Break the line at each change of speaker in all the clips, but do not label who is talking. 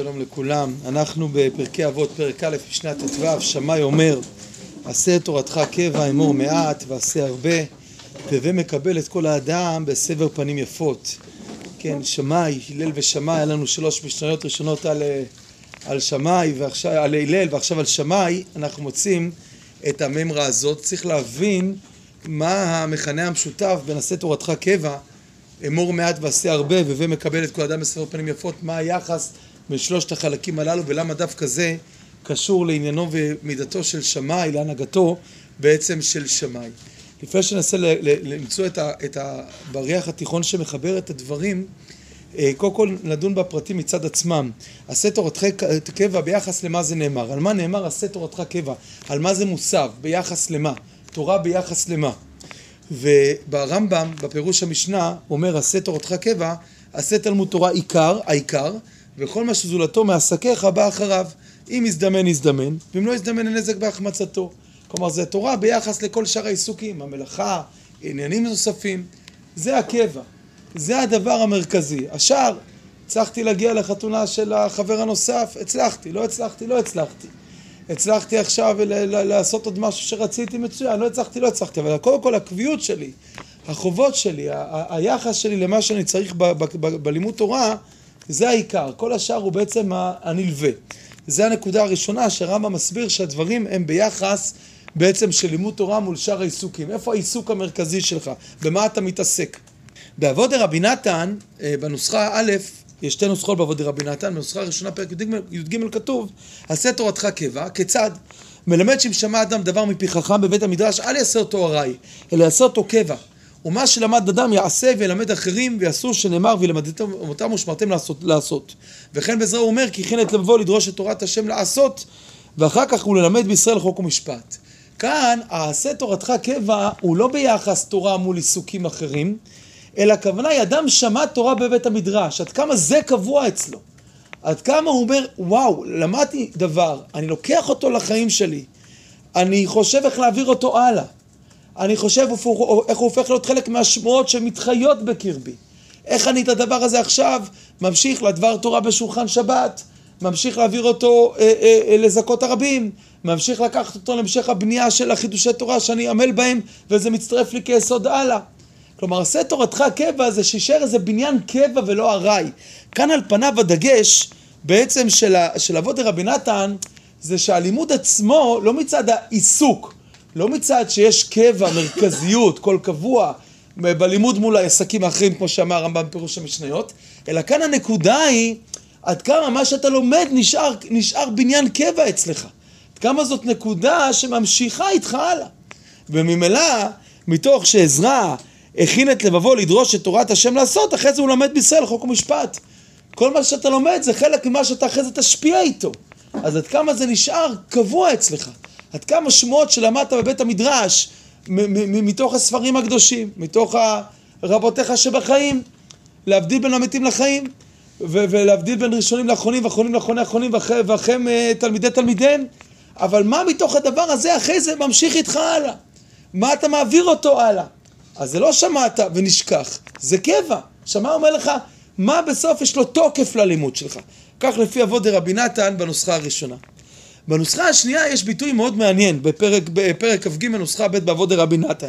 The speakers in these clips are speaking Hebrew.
שלום לכולם. אנחנו בפרקי אבות, פרק א', משנת ט"ו, שמאי אומר, עשה את תורתך קבע, אמור מעט ועשה הרבה, והווה מקבל את כל האדם בסבר פנים יפות. כן, שמאי, הלל ושמאי, היה לנו שלוש משניות ראשונות על, על שמאי, על הלל ועכשיו על שמאי, אנחנו מוצאים את הממרה הזאת. צריך להבין מה המכנה המשותף בין עשה תורתך קבע אמור מעט ועשה הרבה, והווה מקבל את כל אדם בסבר פנים יפות, מה היחס בין שלושת החלקים הללו, ולמה דווקא זה קשור לעניינו ומידתו של שמאי, להנהגתו בעצם של שמאי. לפני שננסה למצוא את, ה, את הבריח התיכון שמחבר את הדברים, אה, קודם כל נדון בפרטים מצד עצמם. עשה תורתך קבע ביחס למה זה נאמר. על מה נאמר עשה תורתך קבע? על מה זה מוסב? ביחס למה? תורה ביחס למה? וברמב"ם, בפירוש המשנה, אומר עשה תורתך קבע, עשה תלמוד תורה עיקר, העיקר, וכל מה שזולתו מעסקיך בא אחריו. אם יזדמן, יזדמן, ואם לא יזדמן, אין נזק בהחמצתו. כלומר, זה תורה ביחס לכל שאר העיסוקים, המלאכה, עניינים נוספים. זה הקבע, זה הדבר המרכזי. השאר, הצלחתי להגיע לחתונה של החבר הנוסף, הצלחתי, לא הצלחתי, לא הצלחתי. הצלחתי עכשיו לעשות עוד משהו שרציתי מצוין, לא הצלחתי, לא הצלחתי, אבל קודם כל הקביעות שלי, החובות שלי, היחס שלי למה שאני צריך בלימוד תורה, זה העיקר, כל השאר הוא בעצם הנלווה. זה הנקודה הראשונה שרמב"ם מסביר שהדברים הם ביחס בעצם של לימוד תורה מול שאר העיסוקים. איפה העיסוק המרכזי שלך? במה אתה מתעסק? בעבוד רבי נתן, אה, בנוסחה א', יש שתי נוסחות בעבודי רבי נתן, בנוסחה הראשונה פרק י"ג כתוב, עשה תורתך קבע, כיצד? מלמד שאם שמע אדם דבר מפי חכם בבית המדרש, אל יעשה אותו ארעי, אלא יעשה אותו קבע. ומה שלמד אדם יעשה וילמד אחרים, ויעשו שנאמר וילמדתם אותם ושמרתם לעשות. לעשות. וכן בזה הוא אומר, כי הכין את לבבו לדרוש את תורת השם לעשות, ואחר כך הוא ללמד בישראל חוק ומשפט. כאן, העשה תורתך קבע הוא לא ביחס תורה מול עיסוקים אחרים, אלא הכוונה היא אדם שמע תורה בבית המדרש, עד כמה זה קבוע אצלו. עד כמה הוא אומר, וואו, למדתי דבר, אני לוקח אותו לחיים שלי, אני חושב איך להעביר אותו הלאה. אני חושב איך הוא הופך להיות חלק מהשמועות שמתחיות בקרבי. איך אני את הדבר הזה עכשיו ממשיך לדבר תורה בשולחן שבת, ממשיך להעביר אותו אה, אה, אה, לזכות הרבים, ממשיך לקחת אותו להמשך הבנייה של החידושי תורה שאני עמל בהם, וזה מצטרף לי כיסוד הלאה. כלומר, עשה תורתך קבע זה שישאר איזה בניין קבע ולא ארעי. כאן על פניו הדגש בעצם של, של אבות דרבי נתן זה שהלימוד עצמו לא מצד העיסוק, לא מצד שיש קבע, מרכזיות, כל קבוע בלימוד מול העסקים האחרים, כמו שאמר הרמב"ם בפירוש המשניות, אלא כאן הנקודה היא עד כמה מה שאתה לומד נשאר, נשאר בניין קבע אצלך. עד כמה זאת נקודה שממשיכה איתך הלאה. וממילא, מתוך שעזרה הכין את לבבו לדרוש את תורת השם לעשות, אחרי זה הוא לומד בישראל חוק ומשפט. כל מה שאתה לומד זה חלק ממה שאתה אחרי זה תשפיע איתו. אז עד כמה זה נשאר קבוע אצלך. עד כמה שמועות שלמדת בבית המדרש, מתוך הספרים הקדושים, מתוך רבותיך שבחיים, להבדיל בין המתים לחיים, ולהבדיל בין ראשונים לאחרונים, ואחרונים לאחרוני אחרונים, ואחריהם אה, תלמידי תלמידיהם. אבל מה מתוך הדבר הזה אחרי זה ממשיך איתך הלאה? מה אתה מעביר אותו הלאה? אז זה לא שמעת ונשכח, זה קבע. שמע אומר לך, מה בסוף יש לו תוקף ללימוד שלך. כך לפי אבות דרבי נתן בנוסחה הראשונה. בנוסחה השנייה יש ביטוי מאוד מעניין, בפרק, בפרק כ"ג נוסחה ב' באבות דרבי נתן.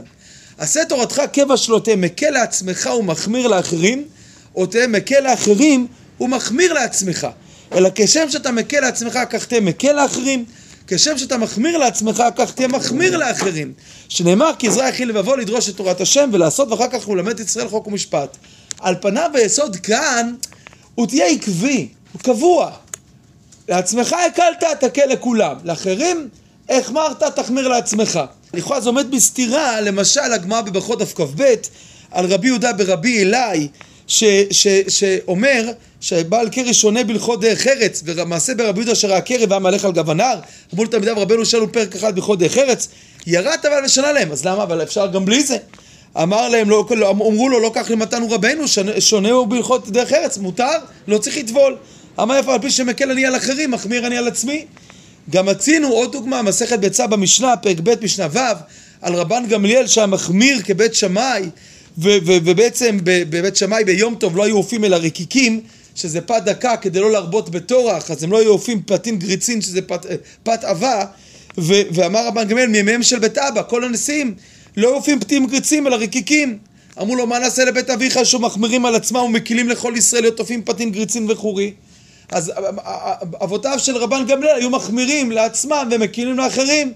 עשה תורתך קבע תהיה מקל לעצמך ומחמיר לאחרים, או תהיה מקל לאחרים ומחמיר לעצמך. אלא כשם שאתה מקל לעצמך, כך תהיה מקל לאחרים. כשם שאתה מחמיר לעצמך, כך תהיה מחמיר לאחרים. שנאמר, כי עזרא יכין לבבו לדרוש את תורת השם ולעשות, ואחר כך הוא למד ישראל חוק ומשפט. על פניו היסוד כאן, הוא תהיה עקבי, הוא קבוע. לעצמך הקלת, תקל לכולם. לאחרים, החמרת, תחמיר לעצמך. לכאורה זה עומד בסתירה, למשל הגמרא בברכות דף כ"ב, על רבי יהודה ברבי אלי, שאומר שבעל קרש שונה בהלכות דרך ארץ, ומעשה ברבי יהודה שראה קרב והיה מהלך על גב הנהר, אמרו לתלמידיו רבנו שאלו פרק אחד בהלכות דרך ארץ, ירדת אבל ושנה להם, אז למה? אבל אפשר גם בלי זה. אמר להם, לא, לא, אמרו לו, לא כך למתנו רבנו, שונה הוא בהלכות דרך ארץ, מותר, לא צריך לטבול. אמר יפה, על פי שמקל אני על אחרים, מחמיר אני על עצמי. גם מצינו עוד דוגמה, מסכת ביצה במשנה, פרק ב' משנה ו', על רבן גמליאל שהמחמיר כבית שמאי, ובעצם בבית שמאי ביום טוב לא היו אופים אלא רקיקים, שזה פת דקה כדי לא להרבות בטורח, אז הם לא היו אופים פתים גריצין שזה פת, פת עבה, ו, ואמר רבן גמליאל מימיהם של בית אבא, כל הנשיאים לא אופים פתים גריצים אלא רקיקים. אמרו לו מה נעשה לבית אביך שמחמירים על עצמם ומקילים לכל ישראל להיות אופים פתים גריצין וחורי. אז אבותיו של רבן גמליאל היו מחמירים לעצמם ומקילים לאחרים.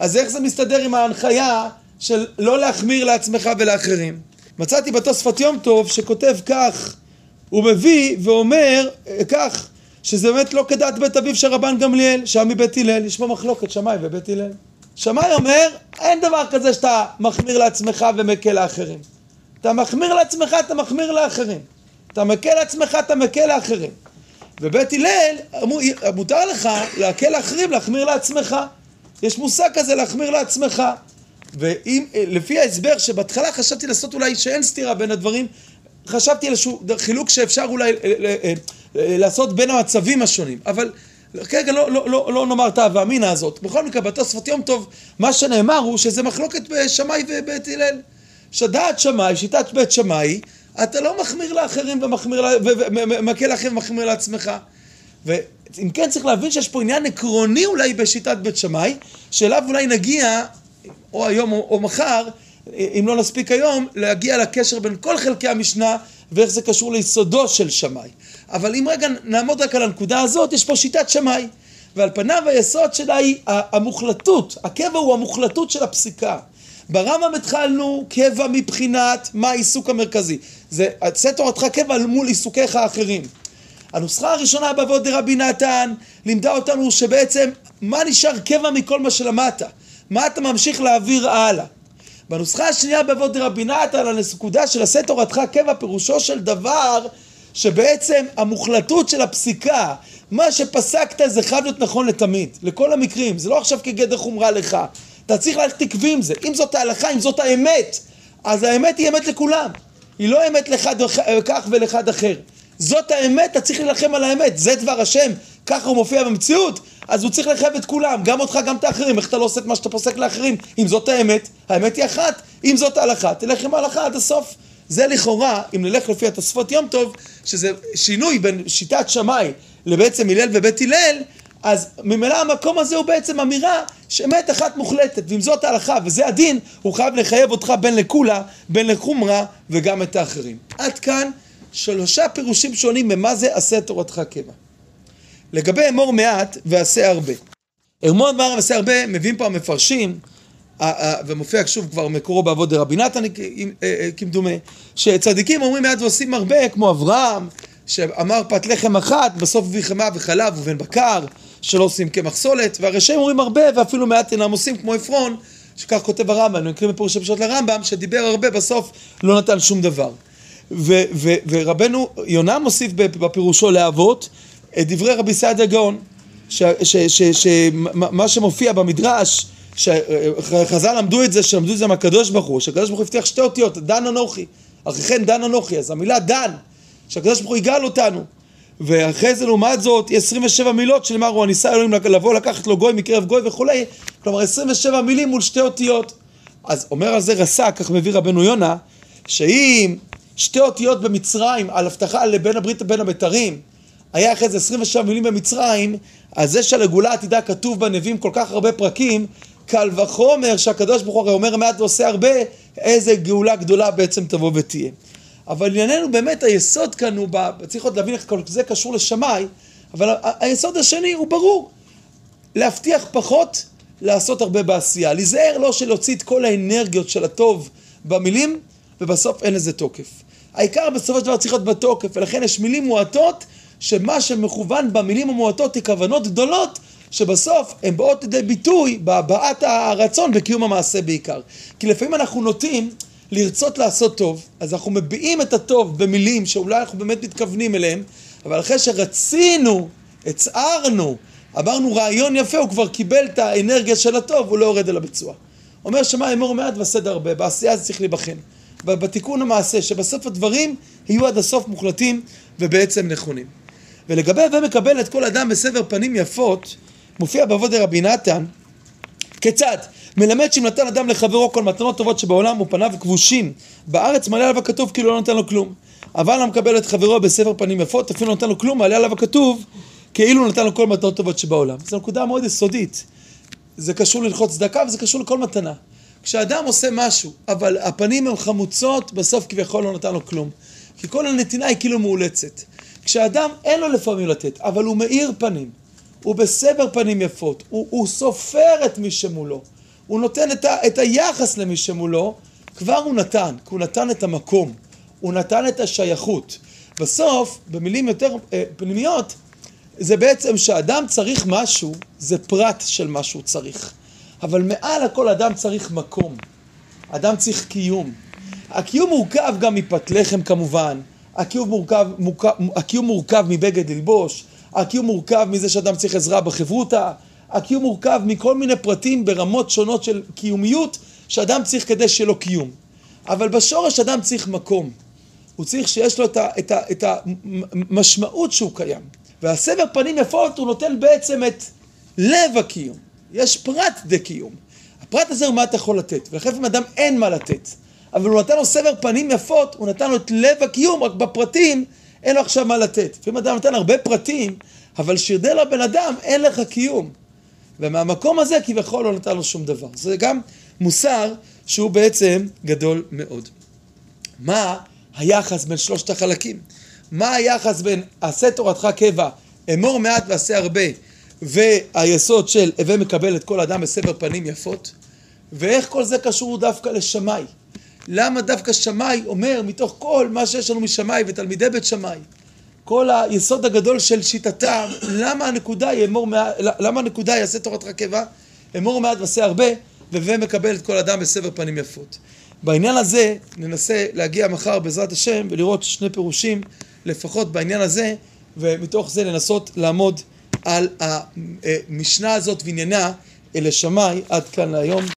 אז איך זה מסתדר עם ההנחיה של לא להחמיר לעצמך ולאחרים? מצאתי בתוספת יום טוב שכותב כך, הוא מביא ואומר אה, כך, שזה באמת לא כדעת בית אביו של רבן גמליאל, שם מבית הלל, יש פה מחלוקת שמאי ובית הלל. שמאי אומר, אין דבר כזה שאתה מחמיר לעצמך ומקל לאחרים. אתה מחמיר לעצמך, אתה מחמיר לאחרים. אתה מקל לעצמך, אתה מקל לאחרים. ובית הלל, מותר לך להקל לאחרים, להחמיר לעצמך. יש מושג כזה להחמיר לעצמך. לפי ההסבר שבהתחלה חשבתי לעשות אולי שאין סתירה בין הדברים, חשבתי על איזשהו חילוק שאפשר אולי אה, אה, אה, לעשות בין המצבים השונים. אבל כרגע לא, לא, לא, לא נאמר את ההווה הזאת. בכל מקרה, בתוספות יום טוב, מה שנאמר הוא שזה מחלוקת בשמאי ובית הלל. שדעת שמאי, שיטת בית שמאי, אתה לא מחמיר לאחרים ומחמיר, ומקל לאחרים ומחמיר לעצמך. ואם כן צריך להבין שיש פה עניין עקרוני אולי בשיטת בית שמאי, שאליו אולי נגיע, או היום או, או מחר, אם לא נספיק היום, להגיע לקשר בין כל חלקי המשנה ואיך זה קשור ליסודו של שמאי. אבל אם רגע נעמוד רק על הנקודה הזאת, יש פה שיטת שמאי. ועל פניו היסוד שלה היא המוחלטות, הקבע הוא המוחלטות של הפסיקה. ברמב"ם התחלנו קבע מבחינת מה העיסוק המרכזי. זה עשה תורתך קבע מול עיסוקיך האחרים. הנוסחה הראשונה באבות דרבי נתן לימדה אותנו שבעצם מה נשאר קבע מכל מה שלמדת? מה אתה ממשיך להעביר הלאה? בנוסחה השנייה באבות דרבי נתן על הנקודה של עשה תורתך קבע פירושו של דבר שבעצם המוחלטות של הפסיקה מה שפסקת זה חייב להיות נכון לתמיד, לכל המקרים, זה לא עכשיו כגדר חומרה לך, אתה צריך ללכת עקבי עם זה. אם זאת ההלכה, אם זאת האמת, אז האמת היא אמת לכולם. היא לא אמת לאחד כך ולאחד אחר. זאת האמת, אתה צריך להילחם על האמת. זה דבר השם, ככה הוא מופיע במציאות, אז הוא צריך לחייב את כולם, גם אותך, גם את האחרים. איך אתה לא עושה את מה שאתה פוסק לאחרים? אם זאת האמת, האמת היא אחת. אם זאת ההלכה, תלך עם ההלכה עד הסוף. זה לכאורה, אם נלך לפי התוספות יום טוב, שזה שינוי בין שיטת שמאי לבעצם הלל ובית הלל, אז ממילא המקום הזה הוא בעצם אמירה שאמת אחת מוחלטת, ואם זאת ההלכה וזה הדין, הוא חייב לחייב אותך בין לקולה, בין לחומרה וגם את האחרים. עד כאן שלושה פירושים שונים ממה זה עשה תורתך קבע. לגבי אמור מעט ועשה הרבה. אמור מעט ועשה הרבה מביאים פה המפרשים, ומופיע שוב כבר מקורו באבות דרבי נתן אה, אה, כמדומה, שצדיקים אומרים מעט ועושים הרבה כמו אברהם, שאמר פת לחם אחת, בסוף הביא חמאה וחלב ובן בקר, שלא עושים קמח סולת, והרשעים אומרים הרבה ואפילו מעט אינם עושים, כמו עפרון, שכך כותב הרמב"ם, אני מקריא מפורשי פשוט לרמב"ם, שדיבר הרבה, בסוף לא נתן שום דבר. ו- ו- ורבנו יונה מוסיף בפירושו לאבות את דברי רבי סעדיה גאון, שמה שמופיע במדרש, שחז"ל למדו את זה, שלמדו את זה מהקדוש ברוך הוא, שהקדוש ברוך הוא הבטיח שתי אותיות, דן אנוכי, אחרי כן דן אנוכי, אז המילה דן, שהקדוש ברוך הוא יגאל אותנו, ואחרי זה לעומת זאת 27 מילות שנאמר הוא הניסה אלוהים לבוא לקחת לו גוי מקרב גוי וכולי כלומר 27 מילים מול שתי אותיות. אז אומר על זה רס"ק, כך מביא רבנו יונה שאם שתי אותיות במצרים על הבטחה לבין הברית ובין הבתרים היה אחרי זה 27 מילים במצרים אז זה שלגאולה העתידה כתוב בנביאים כל כך הרבה פרקים קל וחומר שהקדוש ברוך הוא אומר מעט ועושה הרבה איזה גאולה גדולה בעצם תבוא ותהיה אבל ענייננו באמת היסוד כאן הוא, צריך עוד להבין איך כל זה קשור לשמאי, אבל היסוד השני הוא ברור, להבטיח פחות, לעשות הרבה בעשייה, להיזהר לא של להוציא את כל האנרגיות של הטוב במילים, ובסוף אין לזה תוקף. העיקר בסופו של דבר צריך להיות בתוקף, ולכן יש מילים מועטות, שמה שמכוון במילים המועטות היא כוונות גדולות, שבסוף הן באות לידי ביטוי בהבעת הרצון בקיום המעשה בעיקר. כי לפעמים אנחנו נוטים לרצות לעשות טוב, אז אנחנו מביעים את הטוב במילים שאולי אנחנו באמת מתכוונים אליהם, אבל אחרי שרצינו, הצערנו, אמרנו רעיון יפה, הוא כבר קיבל את האנרגיה של הטוב, הוא לא יורד אל הביצוע. אומר שמע אמור מעט ועשה הרבה, בעשייה זה צריך להיבחן. בתיקון המעשה, שבסוף הדברים יהיו עד הסוף מוחלטים ובעצם נכונים. ולגבי הווה מקבל את כל אדם בסבר פנים יפות, מופיע בעבוד רבי נתן, כיצד? מלמד שאם נתן אדם לחברו כל מתנות טובות שבעולם ופניו כבושים בארץ מלא עליו הכתוב כאילו לא נתן לו כלום. אבל המקבל את חברו בספר פנים יפות, אפילו לא נתן לו כלום, מעלה עליו הכתוב, כאילו נתן לו כל מתנות טובות שבעולם. זו נקודה מאוד יסודית. זה קשור ללחוץ צדקה וזה קשור לכל מתנה. כשאדם עושה משהו, אבל הפנים הן חמוצות, בסוף כביכול לא נתן לו כלום. כי כל הנתינה היא כאילו מאולצת. כשאדם אין לו לפעמים לתת, אבל הוא מאיר פנים, הוא בסבר פנים יפות, הוא, הוא סופר את מי שמולו, הוא נותן את, ה, את היחס למי שמולו, כבר הוא נתן, כי הוא נתן את המקום, הוא נתן את השייכות. בסוף, במילים יותר אה, פנימיות, זה בעצם שאדם צריך משהו, זה פרט של מה שהוא צריך. אבל מעל הכל אדם צריך מקום. אדם צריך קיום. הקיום מורכב גם מפת לחם כמובן, הקיום מורכב, מורכב, הקיום מורכב מבגד ללבוש, הקיום מורכב מזה שאדם צריך עזרה בחברותה, הקיום מורכב מכל מיני פרטים ברמות שונות של קיומיות שאדם צריך כדי שיהיה לו קיום. אבל בשורש אדם צריך מקום. הוא צריך שיש לו את, ה, את, ה, המשמעות שהוא קיים. והסבר פנים יפות הוא נותן בעצם את לב הקיום. יש פרט דקיום. הפרט הזה הוא מה אתה יכול לתת, ולכן אם אדם אין מה לתת. אבל הוא נתן לו סבר פנים יפות, הוא נתן לו את לב הקיום, רק בפרטים אין לו עכשיו מה לתת. לפעמים אדם נותן הרבה פרטים, אבל שירדה לבן אדם, אין לך קיום. ומהמקום הזה כביכול לא נתן לו שום דבר. זה גם מוסר שהוא בעצם גדול מאוד. מה היחס בין שלושת החלקים? מה היחס בין עשה תורתך קבע, אמור מעט ועשה הרבה, והיסוד של הווה מקבל את כל אדם בסבר פנים יפות? ואיך כל זה קשור דווקא לשמאי? למה דווקא שמאי אומר מתוך כל מה שיש לנו משמאי ותלמידי בית שמאי, כל היסוד הגדול של שיטתם, למה הנקודה אמור למה הנקודה היא עשה תורתך קבע, אמור מעט ועשה הרבה, והווה מקבל את כל אדם בסבר פנים יפות. בעניין הזה ננסה להגיע מחר בעזרת השם ולראות שני פירושים לפחות בעניין הזה, ומתוך זה לנסות לעמוד על המשנה הזאת ועניינה אלה שמאי עד כאן להיום.